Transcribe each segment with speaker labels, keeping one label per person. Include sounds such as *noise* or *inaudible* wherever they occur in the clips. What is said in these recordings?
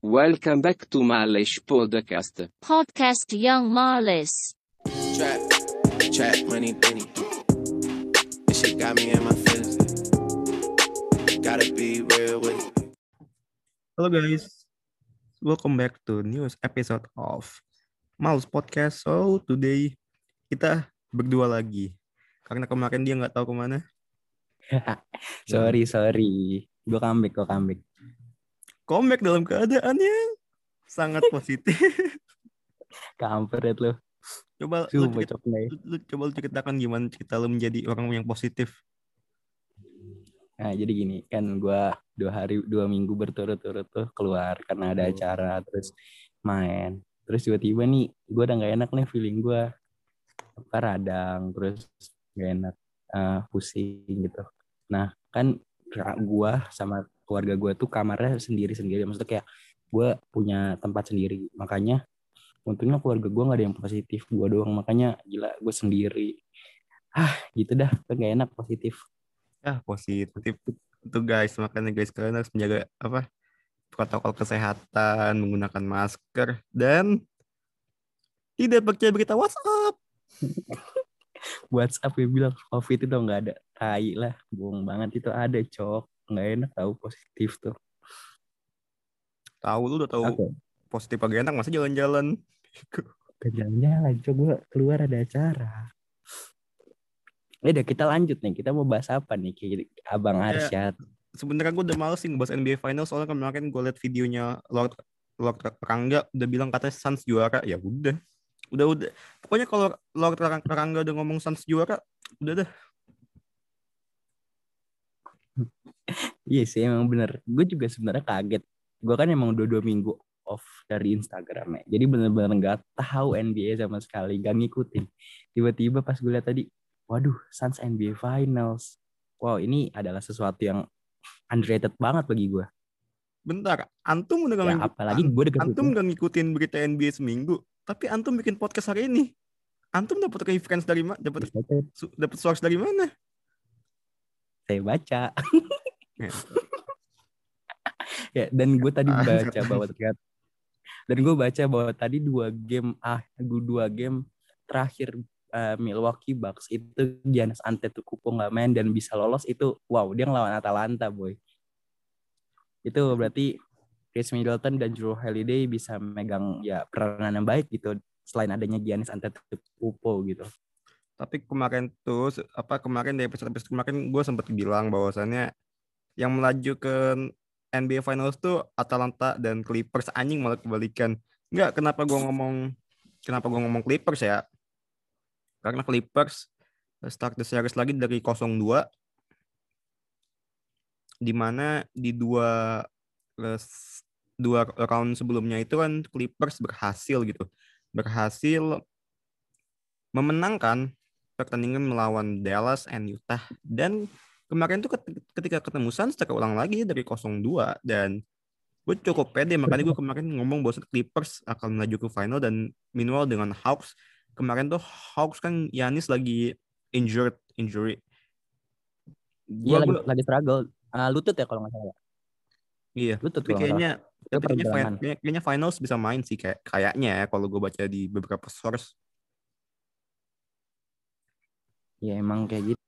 Speaker 1: Welcome back to Malish Podcast.
Speaker 2: Podcast Young Marlis.
Speaker 3: Trap, trap, money, penny. This shit got me in my feelings. Gotta be real with it.
Speaker 4: Halo guys, welcome back to new episode of Malus Podcast. So today kita berdua lagi karena kemarin dia nggak tahu ke mana. *laughs*
Speaker 5: sorry sorry gue comeback gue comeback
Speaker 4: Comeback dalam keadaan yang sangat *laughs* positif.
Speaker 5: kampret lu
Speaker 4: coba lu, cerita- lu- coba lu ceritakan gimana cerita lu menjadi orang yang positif.
Speaker 5: nah jadi gini kan gue dua hari dua minggu berturut-turut tuh keluar karena ada
Speaker 4: Oh.
Speaker 5: acara terus main terus tiba-tiba nih gue udah nggak enak nih feeling gue apa radang terus gak enak eh, pusing gitu nah kan gue sama keluarga gue tuh kamarnya sendiri-sendiri. Maksudnya kayak gue punya tempat sendiri. Makanya untungnya keluarga gue nggak ada yang positif. Gue doang. Makanya gila gue sendiri. Ah gitu dah. Gue gak enak positif.
Speaker 4: Ya positif. Itu guys makanya guys kalian harus menjaga apa protokol kesehatan menggunakan masker dan tidak percaya berita WhatsApp. *laughs*
Speaker 5: WhatsApp yang bilang COVID itu nggak ada. Tai lah bohong banget. Itu ada cok nggak enak tahu positif tuh.
Speaker 4: Tahu lu udah tahu
Speaker 5: oke
Speaker 4: positif agak enak masa jalan-jalan. *laughs*
Speaker 5: jalan-jalan gue keluar ada acara. Ya udah kita lanjut nih kita mau bahas apa nih? Abang Arsyad.
Speaker 4: Sebenarnya gue udah males sih ngebahas NBA Finals soalnya kemarin gue liat videonya Lord Lord Rangga udah bilang katanya Suns juara. Ya udah. Udah udah. Pokoknya kalau Lord Rang- Rangga udah ngomong Suns juara udah dah
Speaker 5: Iya sih emang bener. Gue juga sebenarnya kaget. Gue kan emang udah dua minggu off dari Instagram ya. Jadi bener-bener nggak tahu NBA sama sekali, gak ngikutin. Tiba-tiba pas gue lihat tadi, waduh, Suns NBA Finals. Wow, ini adalah sesuatu yang underrated banget bagi gue.
Speaker 4: bentar antum udah gak
Speaker 5: Ya, apalagi gue deket
Speaker 4: antum gak ngikutin berita NBA seminggu tapi antum bikin podcast hari ini antum dapat reference dari mana dapat dapat source dari mana
Speaker 5: saya baca.
Speaker 4: Ya.
Speaker 5: ya, dan gue tadi baca bahwa ternyata dan gue baca bahwa tadi dua game ah gue dua game terakhir eh, Milwaukee Bucks itu Giannis Antetokounmpo nggak main dan bisa lolos itu wow dia ngelawan Atalanta boy itu berarti Chris Middleton dan Drew Holiday bisa megang ya peranan yang baik gitu selain adanya Giannis Antetokounmpo gitu
Speaker 4: tapi kemarin tuh apa kemarin di episode episode kemarin gue sempat bilang bahwasannya yang melaju ke NBA Finals tuh Atalanta dan Clippers. Anjing malah kebalikan. Nggak kenapa gue ngomong kenapa gue ngomong Clippers ya? Karena Clippers start the series lagi dari 0-2 di mana di dua dua round sebelumnya itu kan Clippers berhasil gitu. Berhasil memenangkan pertandingan melawan Dallas and Utah. Dan kemarin tuh ket- ketika ketemu Suns terulang lagi dari 0-2 dan gue cukup pede makanya gue kemarin ngomong bahwa Clippers akan melaju ke final. Dan meanwhile dengan Hawks kemarin tuh Hawks kan Yanis lagi injured injury. Gua-
Speaker 5: lagi,
Speaker 4: gua-
Speaker 5: lagi struggle. Ah, lutut ya kalau nggak salah.
Speaker 4: Iya
Speaker 5: lutut
Speaker 4: tapi kayaknya kayaknya, kayaknya finals bisa main sih kayak kayaknya ya kalau gue baca di beberapa source
Speaker 5: ya emang kayak gitu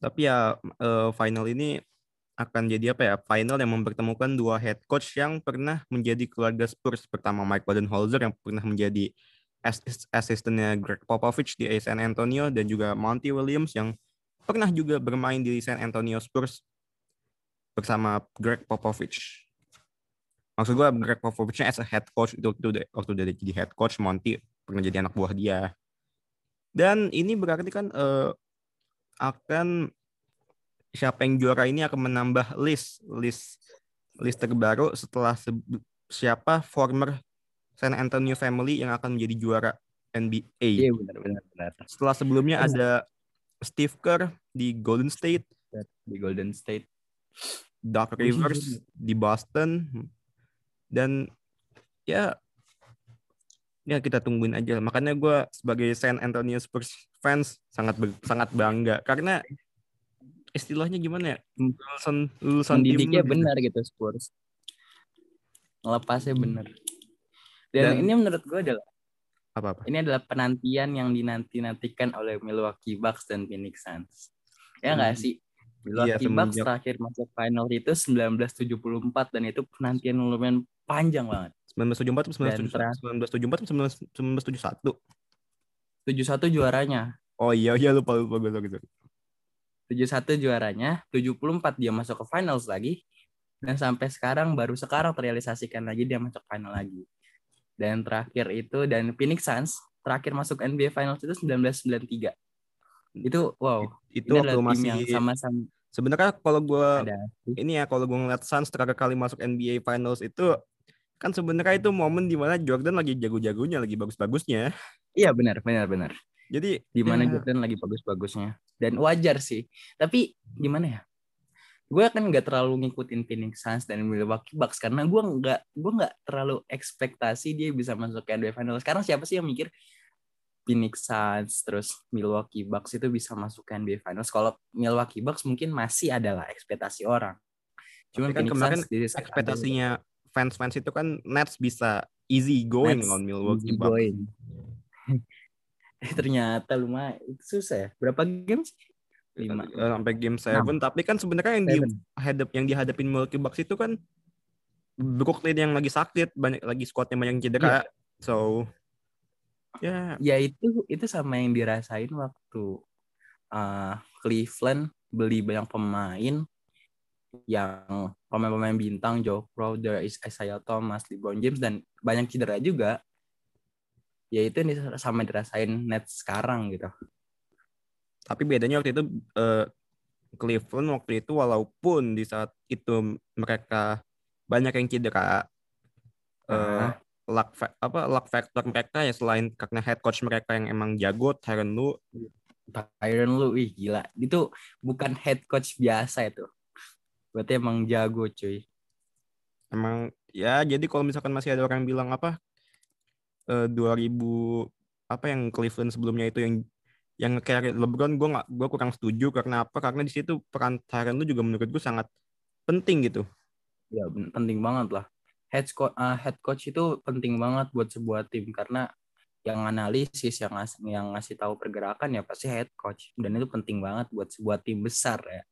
Speaker 4: Tapi ya eh, final ini akan jadi apa ya? Final yang mempertemukan dua head coach yang pernah menjadi keluarga Spurs. Pertama Mike Budenholzer yang pernah menjadi asist- asistennya Greg Popovich di San Antonio dan juga Monty Williams yang pernah juga bermain di San Antonio Spurs bersama Greg Popovich. Maksud gue Greg Popovichnya as a head coach itu waktu dia jadi head coach Monty pernah jadi anak buah dia. Dan ini berarti kan eh, akan siapa yang juara ini akan menambah list list list terbaru setelah sebe- siapa former San Antonio family yang akan menjadi juara NBA.
Speaker 5: iya benar benar benar.
Speaker 4: Setelah sebelumnya ada Steve Kerr di Golden State,
Speaker 5: di Golden State.
Speaker 4: Doc. Rivers di Boston, dan ya ya kita tungguin aja. Makanya gue sebagai San Antonio Spurs fans sangat sangat bangga karena istilahnya gimana ya lulusan lulusan gitu.
Speaker 5: benar gitu Spurs Ngelepasnya bener. Dan,
Speaker 4: Dan-
Speaker 5: ini menurut gue adalah
Speaker 4: Apa-apa?
Speaker 5: ini adalah penantian yang dinanti-nantikan oleh Milwaukee Bucks dan Phoenix Suns. Ya nggak
Speaker 4: Hmm.
Speaker 5: sih? Milwaukee
Speaker 4: Iya,
Speaker 5: Bucks terakhir masuk final itu 1974 dan itu penantian lumayan panjang banget.
Speaker 4: 1974 atau
Speaker 5: Dan
Speaker 4: 1974 1974 atau 1971?
Speaker 5: 71 juaranya.
Speaker 4: Oh iya iya lupa lupa gue sorry.
Speaker 5: 71 juaranya, 74 dia masuk ke finals lagi. Dan sampai sekarang baru sekarang terrealisasikan lagi dia masuk final lagi. Dan terakhir itu dan Phoenix Suns terakhir masuk NBA Finals itu 1993. Itu wow,
Speaker 4: Itu
Speaker 5: ini
Speaker 4: waktu masih
Speaker 5: yang sama-sama
Speaker 4: sebenarnya kalau gue ini ya kalau gue ngeliat Suns terakhir kali masuk NBA Finals itu kan sebenarnya itu momen di mana Jordan lagi jago-jagonya lagi bagus-bagusnya
Speaker 5: Iya benar, benar, benar.
Speaker 4: jadi
Speaker 5: Di mana
Speaker 4: ya,
Speaker 5: Jordan lagi bagus-bagusnya. Dan wajar sih. Tapi gimana ya? Gue kan nggak terlalu ngikutin Phoenix Suns dan Milwaukee Bucks karena gue nggak gue nggak terlalu ekspektasi dia bisa masuk ke NBA Finals. Sekarang siapa sih yang mikir Phoenix Suns terus Milwaukee Bucks itu bisa masuk ke NBA Finals? Kalau Milwaukee Bucks mungkin masih adalah ekspektasi orang. Cuman
Speaker 4: Tapi kan
Speaker 5: Phoenix
Speaker 4: kemarin
Speaker 5: Suns
Speaker 4: ekspektasinya fans-fans itu kan Nets bisa easy going
Speaker 5: Nets
Speaker 4: on Milwaukee Bucks
Speaker 5: going. *laughs* Eh, ternyata lumayan susah ya. Berapa games? Lima.
Speaker 4: Eh, sampai game 7 tapi kan sebenarnya yang di
Speaker 5: Seven.
Speaker 4: hadap yang dihadapin Milwaukee Bucks itu kan Brooklyn yang lagi sakit banyak lagi squadnya banyak yang cedera so ya
Speaker 5: ya itu itu sama yang dirasain waktu uh, Cleveland beli banyak pemain yang pemain-pemain bintang Joe Crowder, Is- Isaiah Thomas, LeBron James dan banyak cedera juga. Ya itu yang sama dirasain Nets sekarang gitu.
Speaker 4: tapi bedanya waktu itu eh, Cleveland waktu itu walaupun di saat itu mereka banyak yang cedera luck fa- apa luck factor mereka ya selain karena head coach mereka yang emang jago Tyronn Lue
Speaker 5: Tyron lu, ih gila. Itu bukan head coach biasa itu. Berarti emang jago cuy.
Speaker 4: emang ya jadi kalau misalkan masih ada orang bilang apa eh 2000 apa yang Cleveland sebelumnya itu yang yang carry LeBron gue nggak gue kurang setuju karena apa karena di situ peran Tyronn Lue juga menurut gue sangat penting gitu
Speaker 5: Ya penting banget lah. Head coach, head coach itu penting banget buat sebuah tim karena yang analisis yang ngas yang ngasih tahu pergerakan ya pasti head coach dan itu penting banget buat sebuah tim besar ya.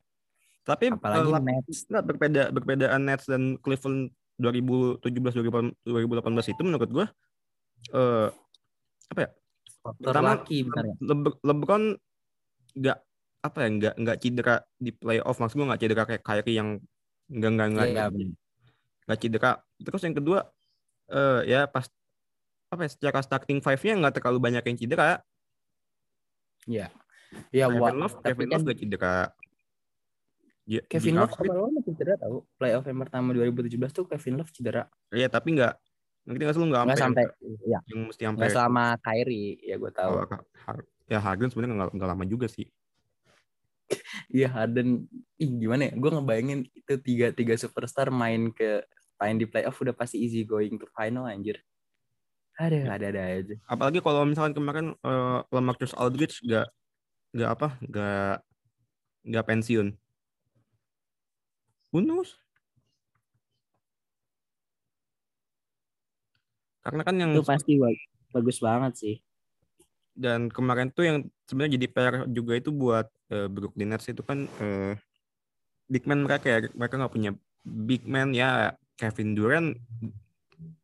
Speaker 4: Tapi
Speaker 5: Apalagi
Speaker 4: lap-
Speaker 5: Nets.
Speaker 4: Nggak, berbeda berbedaan Nets dan Cleveland 2017 2018 itu menurut gue eh apa ya? Pertama,
Speaker 5: ya.
Speaker 4: Le- LeBron nggak apa ya nggak nggak cedera di playoff. Maksud gue nggak cedera kayak Kyrie yang nggak nggak nggak
Speaker 5: Iya,
Speaker 4: nggak- nggak cedera. Terus yang kedua eh ya pas apa ya secara starting five-nya nggak terlalu banyak yang cedera.
Speaker 5: Ya,
Speaker 4: Kevin
Speaker 5: wah,
Speaker 4: Love
Speaker 5: tapi
Speaker 4: Kevin
Speaker 5: kan
Speaker 4: Love nggak cedera Ya,
Speaker 5: Kevin. Love
Speaker 4: Smith,
Speaker 5: awal masih cedera tahu. Playoff yang pertama 2017 tuh Kevin Love cedera.
Speaker 4: Iya tapi nggak ngerti nggak sih lu nggak
Speaker 5: sampai ya,
Speaker 4: yang mesti sampai
Speaker 5: nggak selama Kyrie ya gue tahu.
Speaker 4: Oh, ya Harden sebenarnya nggak nggak lama juga sih *laughs*
Speaker 5: Iya Harden, ih gimana ya? Gue ngebayangin itu tiga tiga superstar main ke main di playoff udah pasti easy going to final anjir. Aduh,
Speaker 4: Ya.
Speaker 5: ada ada aja.
Speaker 4: apalagi kalau misalkan kemarin uh, Lamarcus Aldridge nggak nggak apa nggak nggak pensiun Who knows? karena kan yang
Speaker 5: Itu pasti ba- bagus banget sih.
Speaker 4: dan kemarin tuh yang sebenarnya jadi PR juga itu buat uh, Brooklyn Nets itu kan uh, big man mereka ya mereka nggak punya big man ya Kevin Durant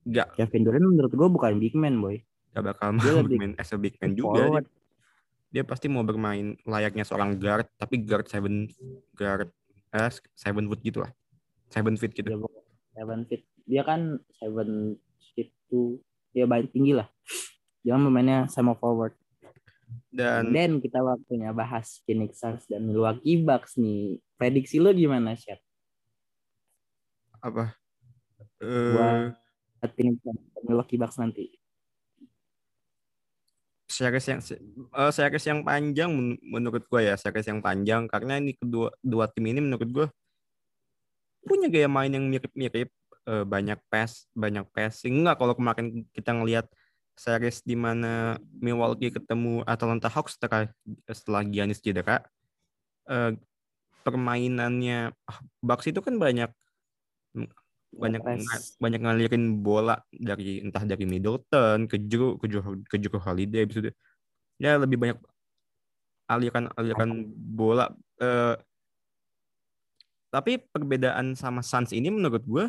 Speaker 4: nggak
Speaker 5: Kevin Durant menurut gue bukan big man boy.
Speaker 4: nggak bakal
Speaker 5: Dia
Speaker 4: mau
Speaker 5: lebih
Speaker 4: bermain as a big man juga dia, dia pasti mau bermain layaknya seorang guard tapi guard seven guard eh, seven foot gitu lah seven feet gitu
Speaker 5: Dia bukan seven feet. Dia kan seven feet two. Dia banyak tinggi lah. Jangan pemainnya sama forward.
Speaker 4: dan
Speaker 5: Dan kita waktunya bahas Phoenix Suns dan Milwaukee Bucks nih. Prediksi lo gimana, Chef?
Speaker 4: apa eh
Speaker 5: Phoenix Suns dan Milwaukee Bucks nanti.
Speaker 4: Series yang eh, series yang panjang men- menurut gue ya series yang panjang. Karena ini kedua dua tim ini menurut gue punya gaya main yang mirip-mirip eh, banyak pass banyak passing. Enggak kalau kemarin kita ngelihat series di mana Milwaukee ketemu Atlanta Hawks setelah setelah Giannis cedera eh, permainannya ah, Bucks itu kan banyak banyak nga- banyak ngalirin bola dari entah dari Middleton ke Drew ke Drew, ke Drew Holiday habis itu ya lebih banyak aliran aliran bola. Eh, tapi perbedaan sama Suns ini menurut gue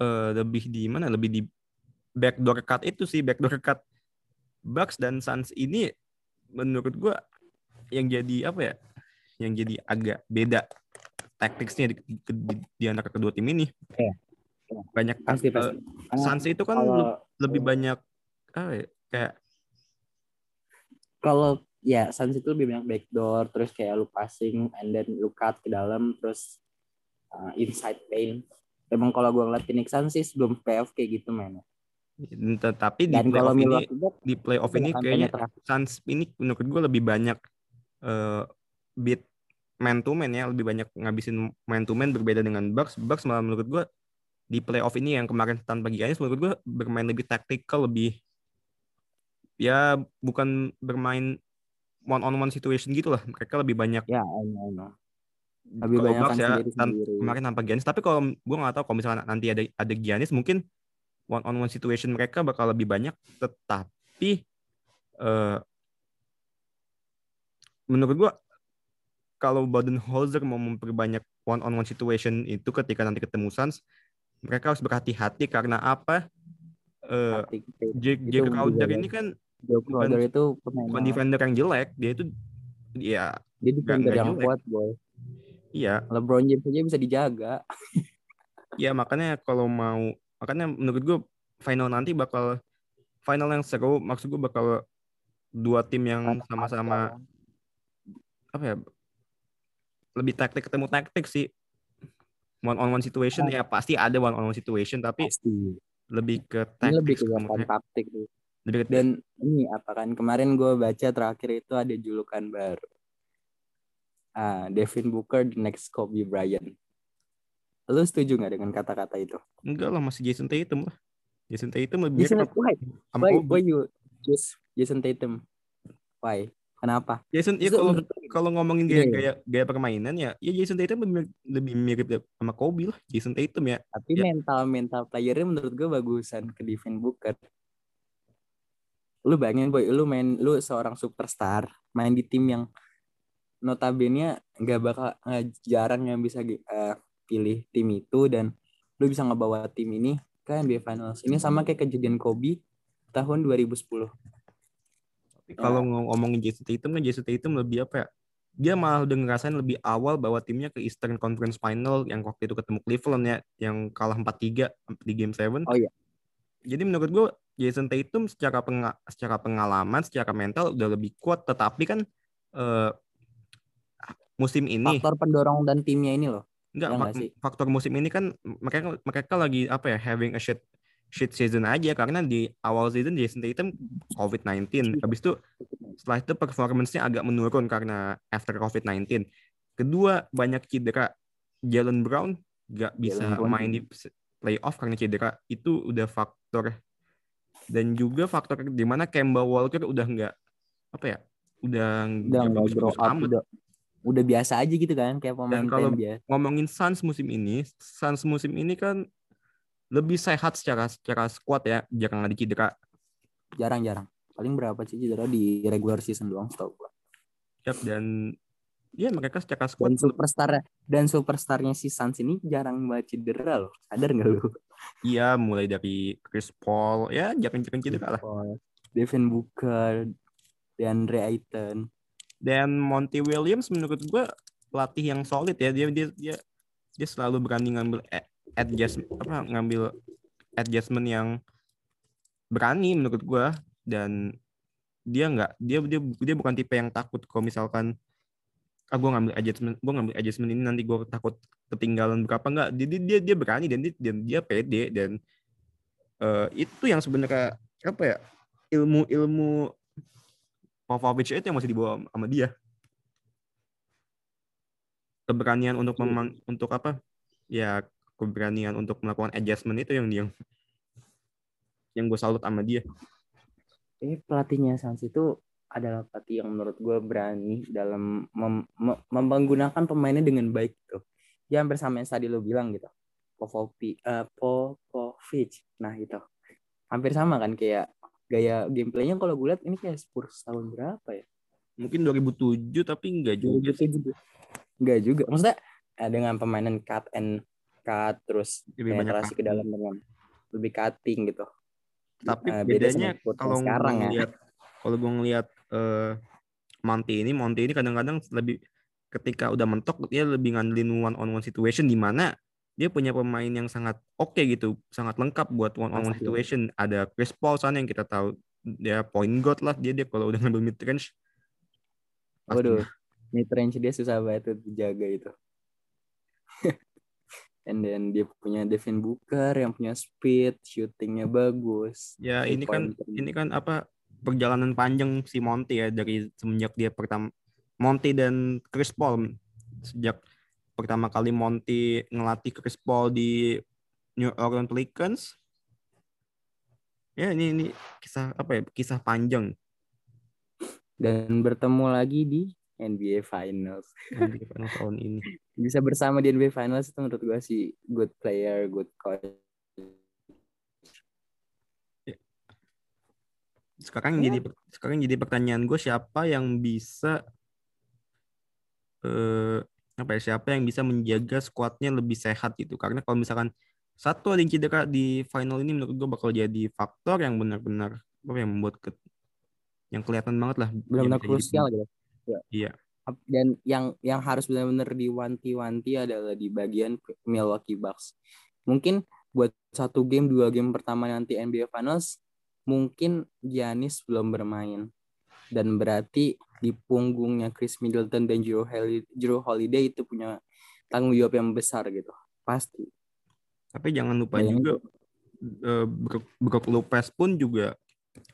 Speaker 4: eh, lebih di mana? Lebih di backdoor cut itu sih backdoor cut Bucks dan Suns ini menurut gue yang jadi apa ya? Yang jadi agak beda taktiknya di, di, di antara kedua tim ini
Speaker 5: Iya.
Speaker 4: banyak
Speaker 5: Pasti pasti. Karena
Speaker 4: Suns itu kan
Speaker 5: kalau
Speaker 4: le- lebih banyak ya, kayak
Speaker 5: kalau ya Suns itu lebih banyak backdoor terus kayak lu passing and then lu cut ke dalam terus uh, inside paint emang kalau gue ngeliat Phoenix Suns sih sebelum playoff kayak gitu mainnya
Speaker 4: tetapi di
Speaker 5: dan
Speaker 4: playoff ini di playoff ini kayaknya. Suns ini menurut gue lebih banyak eh beat man to man ya lebih banyak ngabisin man to man berbeda dengan Bucks. Bucks malah menurut gue di playoff ini yang kemarin tanpa Giannis menurut gue bermain lebih taktikal lebih ya bukan bermain one on one situation gitu lah. Mereka lebih banyak
Speaker 5: ya I know. Lebih
Speaker 4: kalau
Speaker 5: banyak
Speaker 4: Bucks ya tan- kemarin tanpa Giannis. Tapi kalau gue nggak tahu kalau misalnya nanti ada ada Giannis mungkin one on one situation mereka bakal lebih banyak. Tetapi eh menurut gue kalau Budenholzer mau memperbanyak one on one situation itu ketika nanti ketemu Suns mereka harus berhati-hati karena apa?
Speaker 5: Paint.
Speaker 4: Jake, Jake Crowder ini kan bukan-
Speaker 5: Crowder itu pemain
Speaker 4: bukan defender yang jelek dia itu ya
Speaker 5: dia defender yang
Speaker 4: jelek.
Speaker 5: kuat boy.
Speaker 4: Iya.
Speaker 5: LeBron James aja bisa dijaga. *laughs*
Speaker 4: Ya makanya kalau mau makanya menurut gue final nanti bakal final yang seru maksud gue bakal dua tim yang sama-sama apa ya lebih taktik ketemu taktik sih. One on one situation ya pasti ada one on one situation tapi
Speaker 5: pasti.
Speaker 4: lebih ke taktik
Speaker 5: lebih ke
Speaker 4: taktik. lebih ke
Speaker 5: dan ini apa kan kemarin gue baca terakhir itu ada julukan baru. Ah Devin Booker the next Kobe Bryant. Lu setuju nggak dengan kata-kata itu?
Speaker 4: Enggak lah masih Jason Tatum lah. Jason Tatum lebih
Speaker 5: Jason why? why, why you choose Jason Tatum? Why kenapa?
Speaker 4: Jason ya kalau kalau ngomongin
Speaker 5: Iya,
Speaker 4: gaya,
Speaker 5: iya.
Speaker 4: gaya gaya permainan ya ya Jason Tatum lebih, lebih mirip sama Kobe lah Jason Tatum ya.
Speaker 5: Tapi
Speaker 4: Ya.
Speaker 5: mental mental playernya menurut gue bagusan ke Devin Booker. Lu bayangin boy lu main lu seorang superstar main di tim yang notabene nggak bakal nggak jarang yang bisa eh, pilih tim itu dan lu bisa ngebawa tim ini ke NBA Finals. Ini sama kayak kejadian Kobe tahun 2010
Speaker 4: Tapi kalau ngom- ngomongin Jason Tatum kan Jason Tatum lebih apa ya? Dia malah udah ngerasain lebih awal bawa timnya ke Eastern Conference Final yang waktu itu ketemu Cleveland ya, yang kalah 4-3 di Game 7.
Speaker 5: Oh iya.
Speaker 4: Jadi menurut gue Jason Tatum secara penga- secara pengalaman, secara mental udah lebih kuat, tetapi kan eh, musim ini
Speaker 5: faktor pendorong dan timnya ini loh
Speaker 4: Enggak,
Speaker 5: Ya
Speaker 4: fak-
Speaker 5: nggak sih?
Speaker 4: faktor musim ini kan mereka mereka lagi apa ya having a shit shit season aja karena di awal season Jason Tatum COVID-19. Habis itu setelah itu performance-nya agak menurun karena after COVID-19. Kedua, banyak cedera. Jalen Brown gak bisa
Speaker 5: Jalen
Speaker 4: main di playoff karena cedera. Itu udah faktor dan juga faktor di mana Kemba Walker udah nggak apa ya? Udah
Speaker 5: udah
Speaker 4: nggak
Speaker 5: grow up udah udah biasa aja gitu kan kayak pemain
Speaker 4: kalau-
Speaker 5: biasa
Speaker 4: ngomongin Suns musim ini, Suns musim ini kan lebih sehat secara secara squad ya, jarang ada cedera.
Speaker 5: jarang-jarang paling berapa sih cedera di regular season doang setahu gua
Speaker 4: Yap, dan ya mereka secara
Speaker 5: dan
Speaker 4: squad
Speaker 5: superstar dan superstarnya si Suns ini jarang banget cedera loh sadar nggak lu
Speaker 4: iya mulai dari Chris Paul ya jarang-jarang cedera lah.
Speaker 5: Devin Booker DeAndre Ayton
Speaker 4: Dan Monty Williams menurut gua pelatih yang solid ya. Dia dia dia dia selalu berani ngambil a- adjust apa ngambil adjustment yang berani menurut gua. Dan dia nggak dia dia dia bukan tipe yang takut kalau misalkan ah gue ngambil adjustment gue ngambil adjustment ini nanti gue takut ketinggalan berapa. Nggak dia dia dia, dia berani dan dia dan dia pede dan eh, itu yang sebenarnya apa ya ilmu ilmu Popovich itu yang masih dibawa sama dia. Keberanian untuk memang untuk apa ya keberanian untuk melakukan adjustment itu yang yang yang gue salut sama dia
Speaker 5: eh pelatihnya Suns itu adalah pelatih yang menurut gue berani dalam mem- mem- menggunakan pemainnya dengan baik gitu ya hampir sama yang tadi lo bilang gitu Popovic, eh, Popovic. Nah itu hampir sama kan kayak gaya gameplaynya kalau gue lihat ini kayak Spurs tahun berapa ya?
Speaker 4: Mungkin 2007 tapi enggak juga sih.
Speaker 5: 2007. Enggak juga. Maksudnya eh, dengan permainan cut and cut terus
Speaker 4: Lebih banyak
Speaker 5: ke dalam dengan lebih cutting gitu.
Speaker 4: Tapi
Speaker 5: beda sama
Speaker 4: bedanya
Speaker 5: yang
Speaker 4: kalau
Speaker 5: sekarang ya.
Speaker 4: kalau gue ngelihat eh, Monty ini, Monty ini kadang-kadang lebih ketika udah mentok dia lebih ngandelin one on one situation di mana dia punya pemain yang sangat oke gitu, sangat lengkap buat one on one situation. Ada Chris Paul sana yang kita tahu dia point guard lah dia dia kalau udah ngambil mid range.
Speaker 5: Waduh, mid range dia susah banget tuh dijaga itu. *laughs* And then dia punya Devin Booker yang punya speed, shootingnya bagus.
Speaker 4: Ya ini kan ini kan apa perjalanan panjang si Monty ya dari semenjak dia pertama Monty dan Chris Paul sejak pertama kali Monty ngelatih Chris Paul di New Orleans Pelicans. Ya ini ini kisah apa ya kisah panjang
Speaker 5: dan bertemu lagi di NBA Finals.
Speaker 4: di final tahun ini.
Speaker 5: Bisa bersama di NBA Finals itu menurut gue sih good player, good coach.
Speaker 4: Sekarang
Speaker 5: Ya.
Speaker 4: jadi sekarang jadi pertanyaan gue siapa yang bisa eh apa ya siapa yang bisa menjaga skuadnya lebih sehat gitu karena kalau misalkan satu ada yang cedera di final ini menurut gue bakal jadi faktor yang benar-benar apa yang membuat ke, yang kelihatan banget lah
Speaker 5: Benar-benar krusial gitu.
Speaker 4: Iya.
Speaker 5: Dan yang yang harus benar-benar diwanti-wanti adalah di bagian Milwaukee Bucks. Mungkin buat satu game, dua game pertama nanti NBA Finals, mungkin Giannis belum bermain. Dan berarti di punggungnya Chris Middleton dan Drew Holiday, Drew Holiday itu punya tanggung jawab yang besar gitu. Pasti.
Speaker 4: Tapi jangan lupa
Speaker 5: Bayangin
Speaker 4: juga eh, Brook, Brook Lopez pun juga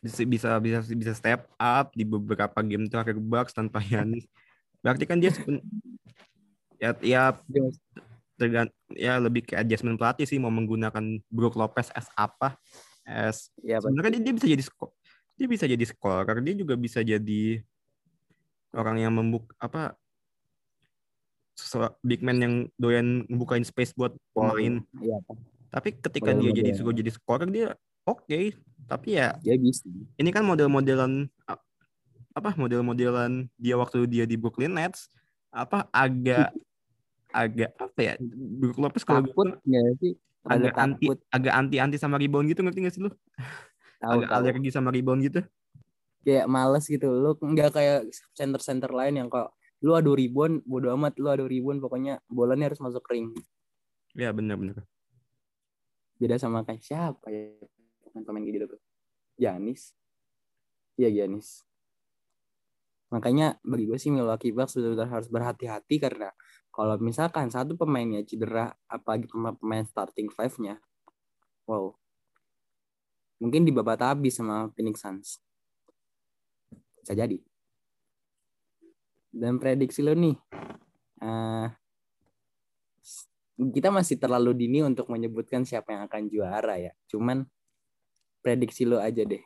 Speaker 4: bisa bisa bisa bisa step up di beberapa game terakhir Bucks tanpa Yanis. Berarti kan dia seben- ya ya tergan ya lebih ke adjustment pelatih sih mau menggunakan Brook Lopez as apa? As
Speaker 5: Ya,
Speaker 4: sebenarnya dia, dia bisa jadi dia bisa jadi scorer dia juga bisa jadi orang yang membuk apa? Big man yang doyan ngebukain space buat pemain.
Speaker 5: Iya,
Speaker 4: tapi ketika
Speaker 5: Model
Speaker 4: dia jadi suruh jadi scorer dia oke. Tapi ya
Speaker 5: dia bisa.
Speaker 4: ini kan model-modelan apa model-modelan dia waktu dia di Brooklyn Nets apa agak agak apa ya Brook Lopez kalau gue
Speaker 5: Takut nggak sih?
Speaker 4: agak anti agak anti anti sama rebound gitu ngerti gak sih lu?
Speaker 5: Tahu,
Speaker 4: agak
Speaker 5: tahu.
Speaker 4: alergi sama rebound gitu.
Speaker 5: Kayak males gitu. Lu nggak kayak center-center lain yang kok lu adu ribuan bodo amat lu adu ribuan pokoknya bolanya harus masuk ring.
Speaker 4: Ya benar-benar
Speaker 5: beda sama kayak siapa ya? Pemain-pemain gitu tuh. Giannis. Iya Giannis makanya bagi gue sih Milwaukee Bucks benar-benar harus berhati-hati karena kalau misalkan satu pemainnya cedera apalagi pemain, starting five-nya wow. Mungkin dibabat habis sama Phoenix Suns. Bisa jadi. Dan prediksi lo nih eh, kita masih terlalu dini untuk menyebutkan siapa yang akan juara ya. Cuman prediksi lo aja deh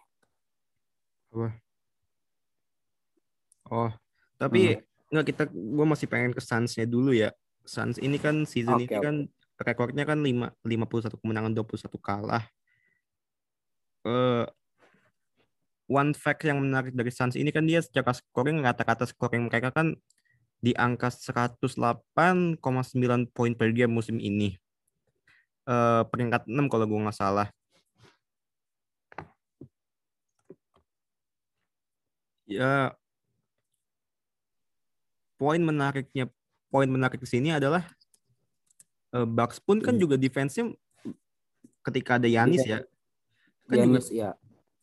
Speaker 4: oh
Speaker 5: Hmm.
Speaker 4: tapi nggak kita gue masih pengen ke Suns-nya dulu ya Suns ini kan season
Speaker 5: Oke,
Speaker 4: ini
Speaker 5: oke.
Speaker 4: kan rekornya kan 5 51 kemenangan 21 kalah eh one fact yang menarik dari Suns ini kan dia secara scoring rata-rata scoring mereka kan di angka 108,9 poin per game musim ini. Eh peringkat 6 kalau gue nggak salah. Ya poin menariknya poin menarik di sini adalah eh, Bucks pun kan
Speaker 5: Hmm.
Speaker 4: juga defense-nya ketika ada Yanis ya kan juga
Speaker 5: Giannis ya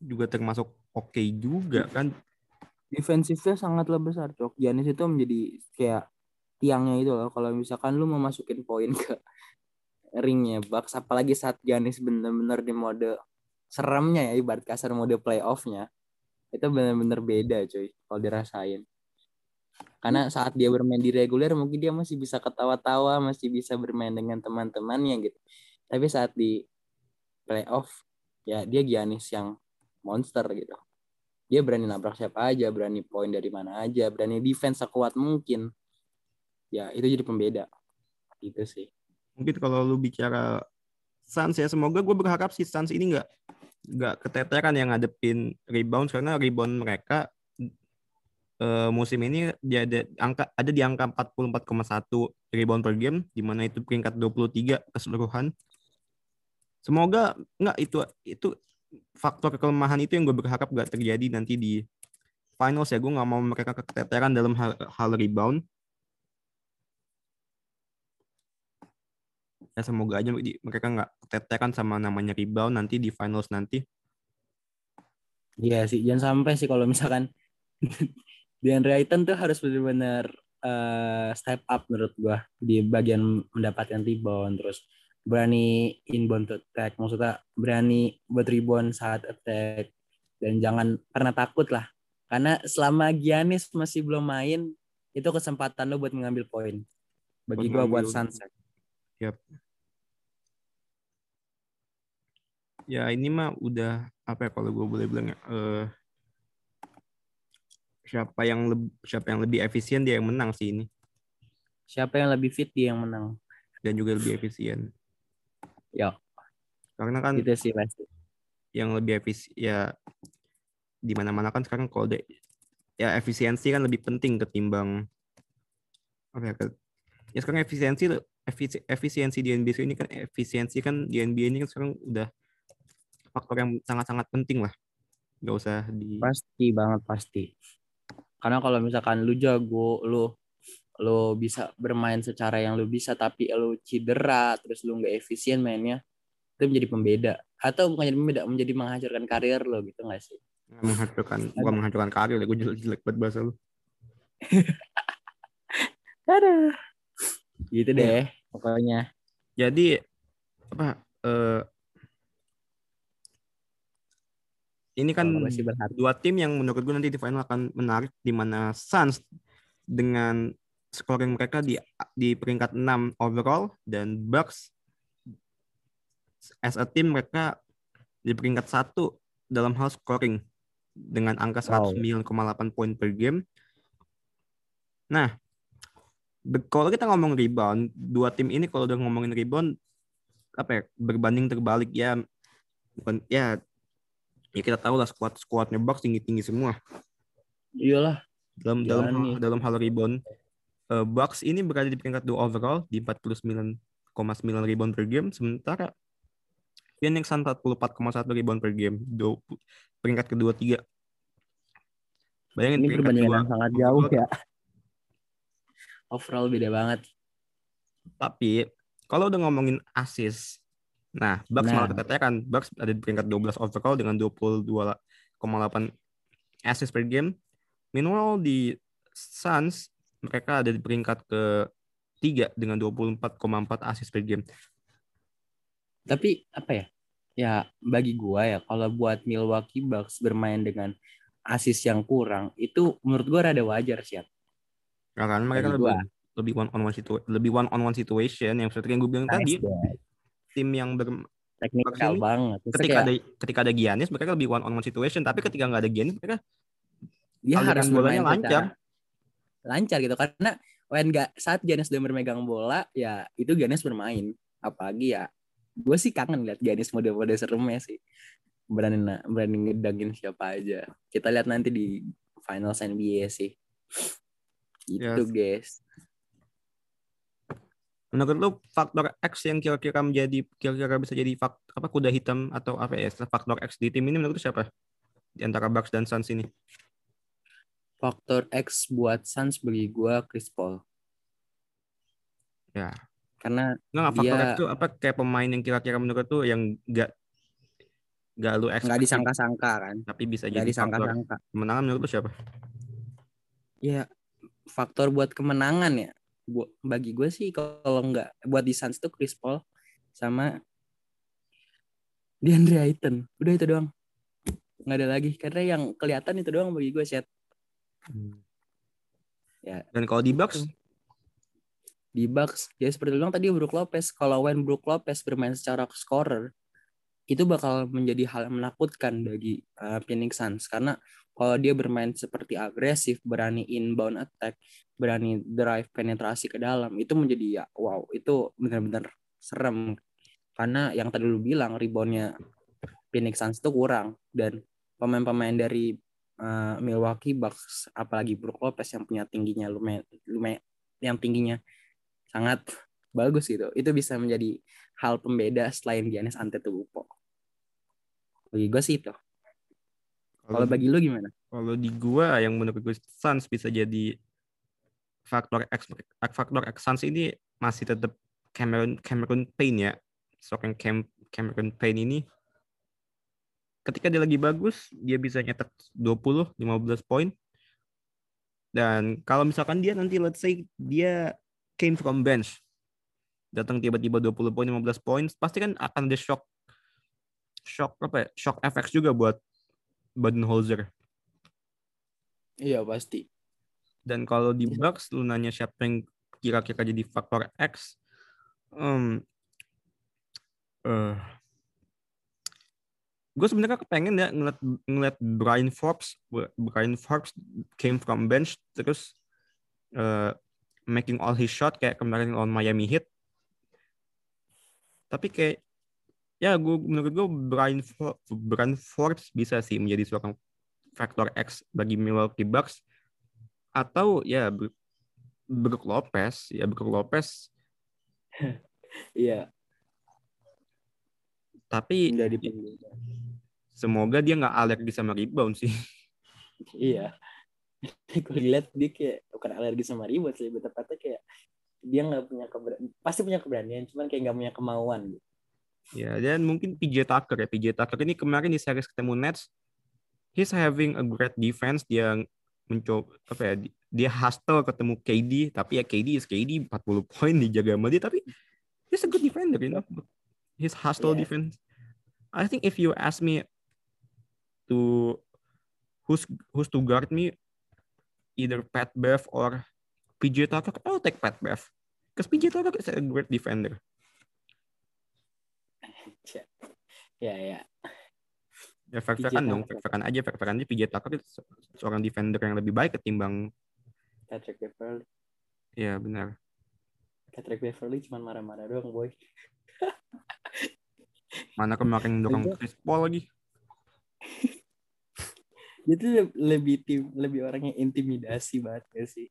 Speaker 4: juga termasuk oke juga kan.
Speaker 5: Defensifnya sangatlah besar cok. Giannis itu menjadi kayak tiangnya itu loh kalau misalkan lu mau masukin poin ke ringnya Bucks apalagi saat Giannis bener-bener di mode seremnya ya ibarat kasar mode playoffnya itu bener-bener beda cuy kalau dirasain karena saat dia bermain di reguler mungkin dia masih bisa ketawa-tawa masih bisa bermain dengan teman-temannya gitu tapi saat di playoff ya dia Giannis yang monster gitu dia berani nabrak siapa aja, berani poin dari mana aja, berani defense sekuat mungkin. Ya, itu jadi pembeda. Itu sih.
Speaker 4: mungkin kalau lu bicara Suns ya semoga gue berharap si Suns ini nggak nggak keteteran yang ngadepin rebound karena rebound mereka eh, musim ini dia ada angka ada di angka 44,1 rebound per game di mana itu peringkat 23 keseluruhan. Semoga nggak itu itu faktor kelemahan itu yang gue berharap nggak terjadi nanti di finals ya gue nggak mau mereka keteteran dalam hal, hal rebound. Ya semoga aja mereka nggak keteteran sama namanya rebound nanti di finals nanti.
Speaker 5: Iya sih, jangan sampai sih kalau misalkan DeAndre Ayton tuh harus benar-benar eh, step up menurut gua di bagian mendapatkan rebound. Terus berani inbound to attack maksudnya berani buat rebound saat attack. Dan jangan pernah takut lah. Karena selama Giannis masih belum main itu kesempatan lo buat mengambil poin. Bagi gua buat
Speaker 4: ngambil-
Speaker 5: Suns
Speaker 4: Ya ini mah udah apa ya kalau gue boleh bilang eh, siapa yang lebih siapa yang lebih efisien dia yang menang sih ini
Speaker 5: siapa yang lebih fit dia yang menang
Speaker 4: dan juga lebih efisien.
Speaker 5: Ya.
Speaker 4: Karena kan
Speaker 5: gitu sih pasti
Speaker 4: yang lebih efisien ya di mana-mana kan sekarang kalau de- ya efisiensi kan lebih penting ketimbang apa ya ke- ya sekarang efisiensi efisi- efisiensi di NBA ini kan efisiensi kan di NBA ini kan sekarang udah faktor yang sangat-sangat penting lah nggak usah di
Speaker 5: Pasti banget pasti. Karena kalau misalkan lu jago, lu lu bisa bermain secara yang lu bisa tapi lu cedera terus lu nggak efisien mainnya itu menjadi pembeda. Atau bukan jadi pembeda menjadi menghancurkan karir lo gitu nggak sih?
Speaker 4: Menghancurkan bukan menghancurkan karir ya gue jelek jelek banget bahasa lu. *laughs*
Speaker 5: Ada. Gitu deh pokoknya.
Speaker 4: Jadi apa eh ini kan
Speaker 5: masih berharap
Speaker 4: dua tim yang menurut gue nanti di final akan menarik di mana Suns dengan scoring mereka di di peringkat 6 overall dan Bucks as a team mereka di peringkat satu dalam hal scoring dengan angka
Speaker 5: Wow.
Speaker 4: 109,8 poin per game. Nah, kalau kita ngomong rebound, dua tim ini kalau udah ngomongin rebound apa ya berbanding terbalik ya bukan ya ya kita tahu lah squad squadnya Bucks tinggi tinggi semua.
Speaker 5: Iyalah.
Speaker 4: Dalam dalam hal,
Speaker 5: Giannis.
Speaker 4: dalam hal rebound. Eh, Bucks ini berada di peringkat 2 overall di 49,9 rebound per game sementara Phoenix Suns 44,1 rebound per game 20, peringkat kedua tiga. Bayangin
Speaker 5: ini perbandingan yang sangat jauh ya. Overall beda banget.
Speaker 4: Tapi kalau udah ngomongin assist nah Bucks
Speaker 5: Nah.
Speaker 4: malah keteteran Bucks ada di peringkat 12 overall dengan 22,8 assist per game meanwhile di Suns mereka ada di peringkat ke tiga dengan 24,4 assist per game
Speaker 5: tapi apa ya ya bagi gua ya kalau buat Milwaukee Bucks bermain dengan asis yang kurang itu menurut gua rada wajar sih ya.
Speaker 4: Nah, karena mereka lebih lebih one on one situation lebih one on one situation yang seperti yang gue bilang tadi
Speaker 5: Nice, guys.
Speaker 4: Tim yang ber,
Speaker 5: teknikal banget.
Speaker 4: Ketika
Speaker 5: kayak
Speaker 4: ada ketika ada Giannis mereka lebih one on one situation. Tapi ketika nggak ada Giannis mereka
Speaker 5: dia harus
Speaker 4: bolanya lancar.
Speaker 5: secara lancar gitu. Karena when nggak saat Giannis udah bermegang bola ya itu Giannis bermain. Apalagi ya gue sih kangen lihat Giannis mode-mode seremnya sih. Berani berani ngedangin siapa aja. Kita lihat nanti di finals NBA sih. Itu
Speaker 4: Yes.
Speaker 5: guys
Speaker 4: menurut lu faktor X yang kira-kira menjadi kira-kira bisa jadi fak, apa kuda hitam atau apa ya faktor X di tim ini menurut lu siapa? Di antara Bucks dan Suns ini.
Speaker 5: Faktor X buat Suns bagi gue Chris Paul.
Speaker 4: Ya.
Speaker 5: karena
Speaker 4: nggak nggak, faktor
Speaker 5: Dia-
Speaker 4: X itu apa kayak pemain yang kira-kira menurut lu yang nggak nggak lu
Speaker 5: nggak
Speaker 4: expect.
Speaker 5: disangka-sangka kan?
Speaker 4: Tapi bisa
Speaker 5: nggak
Speaker 4: jadi faktor
Speaker 5: disangka-sangka.
Speaker 4: kemenangan menurut lu siapa?
Speaker 5: Ya faktor buat kemenangan ya Bu- bagi gue sih kalau nggak buat di Suns tuh Chris Paul sama DeAndre Ayton. Udah itu doang. Nggak ada lagi. Karena yang kelihatan itu doang bagi gue set Ya.
Speaker 4: dan kalau di Bucks?
Speaker 5: Di Bucks. Ya seperti bilang tadi Brook Lopez. Kalau when Brook Lopez bermain secara scorer itu bakal menjadi hal yang menakutkan bagi uh, Phoenix Suns. Karena kalau dia bermain seperti agresif berani inbound attack berani drive penetrasi ke dalam itu menjadi ya wow itu benar-benar serem. Karena yang tadi lu bilang reboundnya Phoenix Suns itu kurang. Dan pemain-pemain dari uh, Milwaukee Bucks apalagi Brook Lopez yang punya tingginya lumayan lumayan yang tingginya sangat bagus gitu itu bisa menjadi hal pembeda selain Giannis Antetokounmpo. Bagi gue sih itu. Kalau bagi lu gimana?
Speaker 4: Kalau di gua yang menurut gue Suns bisa jadi faktor X faktor X. Suns ini masih tetap Cameron Cameron Payne ya. Seorang Cam, Cameron Payne ini ketika dia lagi bagus dia bisa nyetak 20 15 poin. Dan kalau misalkan dia nanti let's say dia came from bench datang tiba-tiba 20 poin 15 poin pasti kan akan ada shock shock apa ya shock effects juga buat Budenholzer
Speaker 5: Iya pasti.
Speaker 4: Dan kalau di Bucks lu nanya siapa yang kira-kira jadi faktor X, um, uh, gue sebenarnya kepengen ya ngeliat ngeliat Brian Forbes, Brian Forbes came from bench terus uh, making all his shot kayak kemarin on Miami Heat. Tapi kayak ya gue menurut gue Brian For Brian Forbes bisa sih menjadi seorang faktor X bagi Milwaukee Bucks. Atau ya Brook Lopez ya Brook Lopez. *laughs*
Speaker 5: Iya.
Speaker 4: Tapi
Speaker 5: jadi
Speaker 4: semoga dia nggak alergi sama rebound sih. *laughs*
Speaker 5: Iya. *laughs* Gue lihat dia kayak bukan alergi sama rebound sih tepatnya kayak dia nggak punya keberanian pasti punya keberanian cuman kayak nggak punya kemauan gitu.
Speaker 4: Ya dan mungkin PJ Tucker ya. PJ Tucker ini kemarin di series ketemu Nets he's having a great defense. Dia mencoba apa ya dia hustle ketemu KD tapi ya KD is KD 40 poin dijaga sama dia tapi he's a good defender you know. His hustle yeah. defense. I think if you ask me to who's who's to guard me either Pat Bev or PJ Tucker I'll take Pat Bev PJ Tucker is a great defender
Speaker 5: ya ya
Speaker 4: Ya fair-fairan dong, fair-fairan aja, fair-fairan aja. PJ Tucker itu seorang defender yang lebih baik ketimbang
Speaker 5: Patrick Beverly.
Speaker 4: Iya benar.
Speaker 5: Patrick Beverly cuma marah-marah doang, boy. *laughs*
Speaker 4: Mana kemarin dorong Chris Paul lagi. *laughs*
Speaker 5: Dia tuh lebih tim, lebih orangnya intimidasi banget ya sih.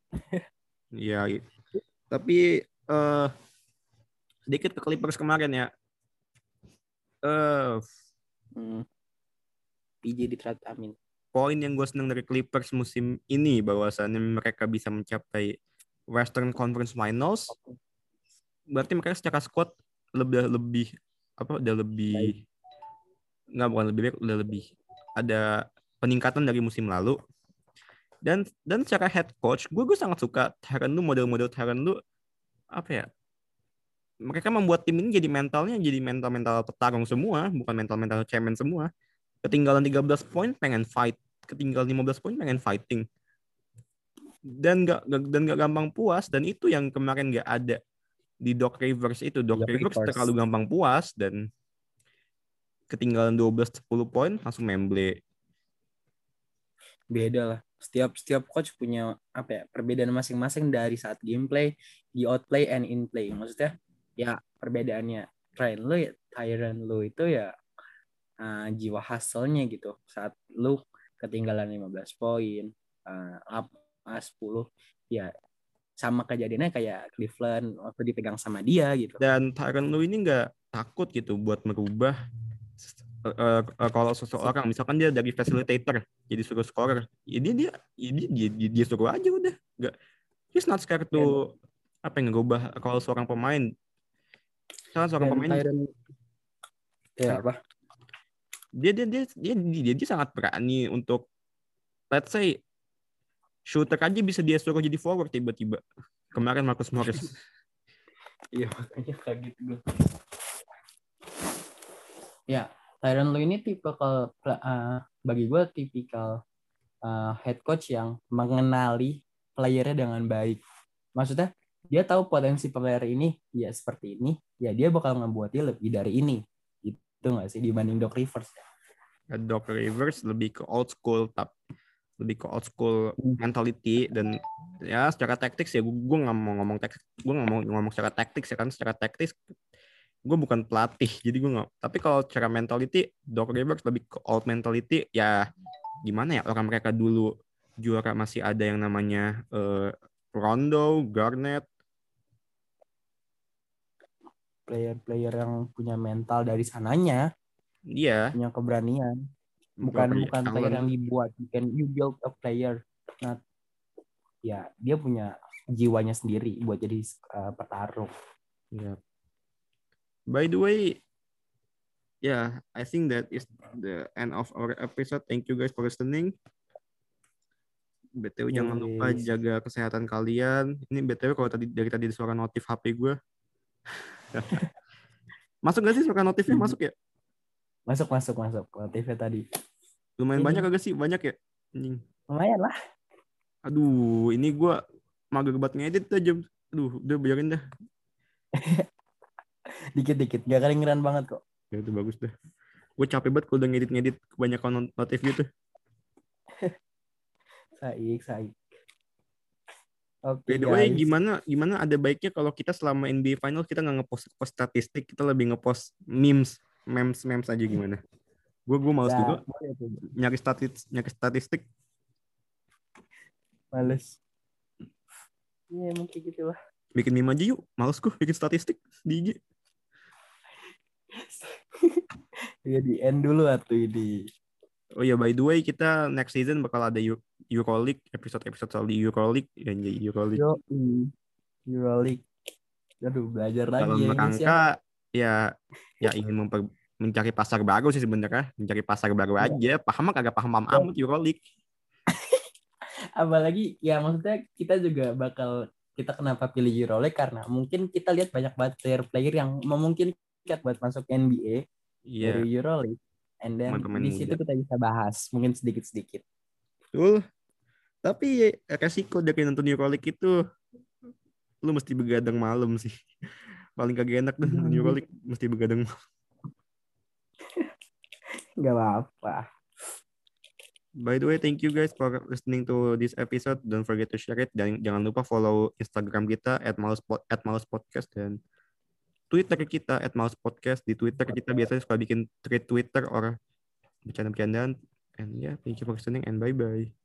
Speaker 4: Iya. *laughs* Tapi uh, sedikit ke Clippers kemarin ya. Eh uh,
Speaker 5: hmm. PJ di Trat Amin.
Speaker 4: Poin yang gue seneng dari Clippers musim ini bahwasannya mereka bisa mencapai Western Conference Finals. Berarti mereka secara squad lebih lebih apa udah lebih nggak bukan lebih baik udah lebih ada peningkatan dari musim lalu dan dan secara head coach gue gue sangat suka lu model-model lu apa ya mereka membuat tim ini jadi mentalnya jadi mental mental petarung semua bukan mental mental cemen semua. Ketinggalan 13 poin pengen fight. Ketinggalan 15 poin pengen fighting. Dan gak, dan gak gampang puas. Dan itu yang kemarin gak ada di Doc Rivers itu. Doc, Rivers, Rivers. terlalu gampang puas dan ketinggalan 12 10 poin langsung memble
Speaker 5: beda lah. Setiap setiap coach punya apa ya perbedaan masing-masing dari saat gameplay di outplay and in play. Maksudnya ya perbedaannya Ryan lo ya Tyron lo itu ya uh, jiwa hasilnya gitu. Saat lu ketinggalan 15 poin uh, up uh, 10 ya sama kejadiannya kayak Cleveland waktu dipegang sama dia gitu.
Speaker 4: Dan Tyron lu ini nggak takut gitu buat merubah uh, uh, kalau seseorang misalkan dia dari facilitator jadi suruh scorer. Ya dia dia ya dia, dia, dia, dia suruh aja udah. Nggak he's not scared to yeah. apa yang ngubah kalau seorang pemain. Misalkan seorang pemain
Speaker 5: ya apa?
Speaker 4: Dia dia dia dia, dia, dia sangat berani untuk let's say shooter aja bisa dia suruh jadi forward tiba-tiba. Kemarin Marcus Morris. *laughs*
Speaker 5: Iya makanya kaget gue ya Tyron Lu ini tipikal uh, bagi gue tipikal uh, head coach yang mengenali playernya dengan baik maksudnya dia tahu potensi player ini ya seperti ini ya dia bakal ngebuat dia lebih dari ini itu nggak sih dibanding Doc Rivers
Speaker 4: ya? Doc Rivers lebih ke old school tap lebih ke old school hmm. mentality dan ya secara taktis ya gue nggak mau ngomong taktik gue nggak mau ngomong secara taktik ya kan secara taktis gue bukan pelatih jadi gue nggak tapi kalau cara mentality Doc Rivers lebih ke old mentality ya gimana ya orang mereka dulu juara masih ada yang namanya eh, Rondo, Garnett,
Speaker 5: player-player yang punya mental dari sananya,
Speaker 4: iya
Speaker 5: punya keberanian. Bukan
Speaker 4: Robert
Speaker 5: bukan player yang dibuat, bukan you build a player. Nah, ya dia punya jiwanya sendiri buat jadi uh, petarung.
Speaker 4: Yeah. By the way, yeah, I think that is the end of our episode. Thank you guys for listening. BTW jangan lupa jaga kesehatan kalian. Ini BTW kalau tadi dari tadi suara notif HP gue. *laughs* masuk gak sih suara notifnya? Masuk ya?
Speaker 5: Masuk masuk masuk notifnya tadi.
Speaker 4: Lumayan
Speaker 5: Ini.
Speaker 4: banyak agak sih? Banyak ya? Anjing.
Speaker 5: Lumayan lah.
Speaker 4: Aduh, ini gue mager banget ngedit aja. Aduh, udah biarin dah. *laughs*
Speaker 5: Dikit-dikit, gak kedengeran banget kok.
Speaker 4: Ya itu bagus dah. Gue capek banget kalau udah ngedit-ngedit kebanyakan not- notif gitu. *laughs*
Speaker 5: Saik, saik. Oke
Speaker 4: By the way,
Speaker 5: guys.
Speaker 4: gimana gimana ada baiknya kalau kita selama NBA Final kita nggak ngepost post statistik, kita lebih ngepost memes, memes, memes aja gimana? Gue gue males
Speaker 5: Nah,
Speaker 4: juga nyari statistik, nyari statistik.
Speaker 5: Males. Ya emang kayak gitu lah.
Speaker 4: Bikin meme aja yuk. Males gue bikin statistik di IG. *laughs*
Speaker 5: Ya di end dulu atuh ini.
Speaker 4: Oh iya, by the way, kita next season bakal ada Eu- Euroleague, episode-episode soal di Euroleague. Ya, jadi Euroleague.
Speaker 5: Yo, Euroleague. Aduh, belajar lagi
Speaker 4: Dalam
Speaker 5: ya, ya.
Speaker 4: ya ya ingin memper- mencari pasar baru sih sebenarnya, mencari pasar baru
Speaker 5: Iya.
Speaker 4: aja. Paham kagak paham-paham
Speaker 5: Iya.
Speaker 4: amat Euroleague. *laughs*
Speaker 5: Apalagi ya maksudnya kita juga bakal kita kenapa pilih Euroleague karena mungkin kita lihat banyak banget player-player yang memungkinkan buat masuk NBA
Speaker 4: Iya.
Speaker 5: dari Euroleague. And then
Speaker 4: Pemain-pemain
Speaker 5: di situ
Speaker 4: muda.
Speaker 5: kita bisa bahas mungkin sedikit-sedikit.
Speaker 4: Betul. Tapi resiko dari nonton Euroleague itu lu mesti begadang malam sih. *laughs* Paling kagak enak tuh nonton
Speaker 5: Hmm.
Speaker 4: Euroleague mesti begadang. *laughs*
Speaker 5: Gak apa-apa.
Speaker 4: By the way, thank you guys for listening to this episode. Don't forget to share it dan jangan lupa follow Instagram kita at @malespod at @malespodcast dan Twitter kita at @malespodcast. Di Twitter kita biasanya suka bikin tweet Twitter or bercanda-bercandaan. And yeah, thank you for listening and bye-bye.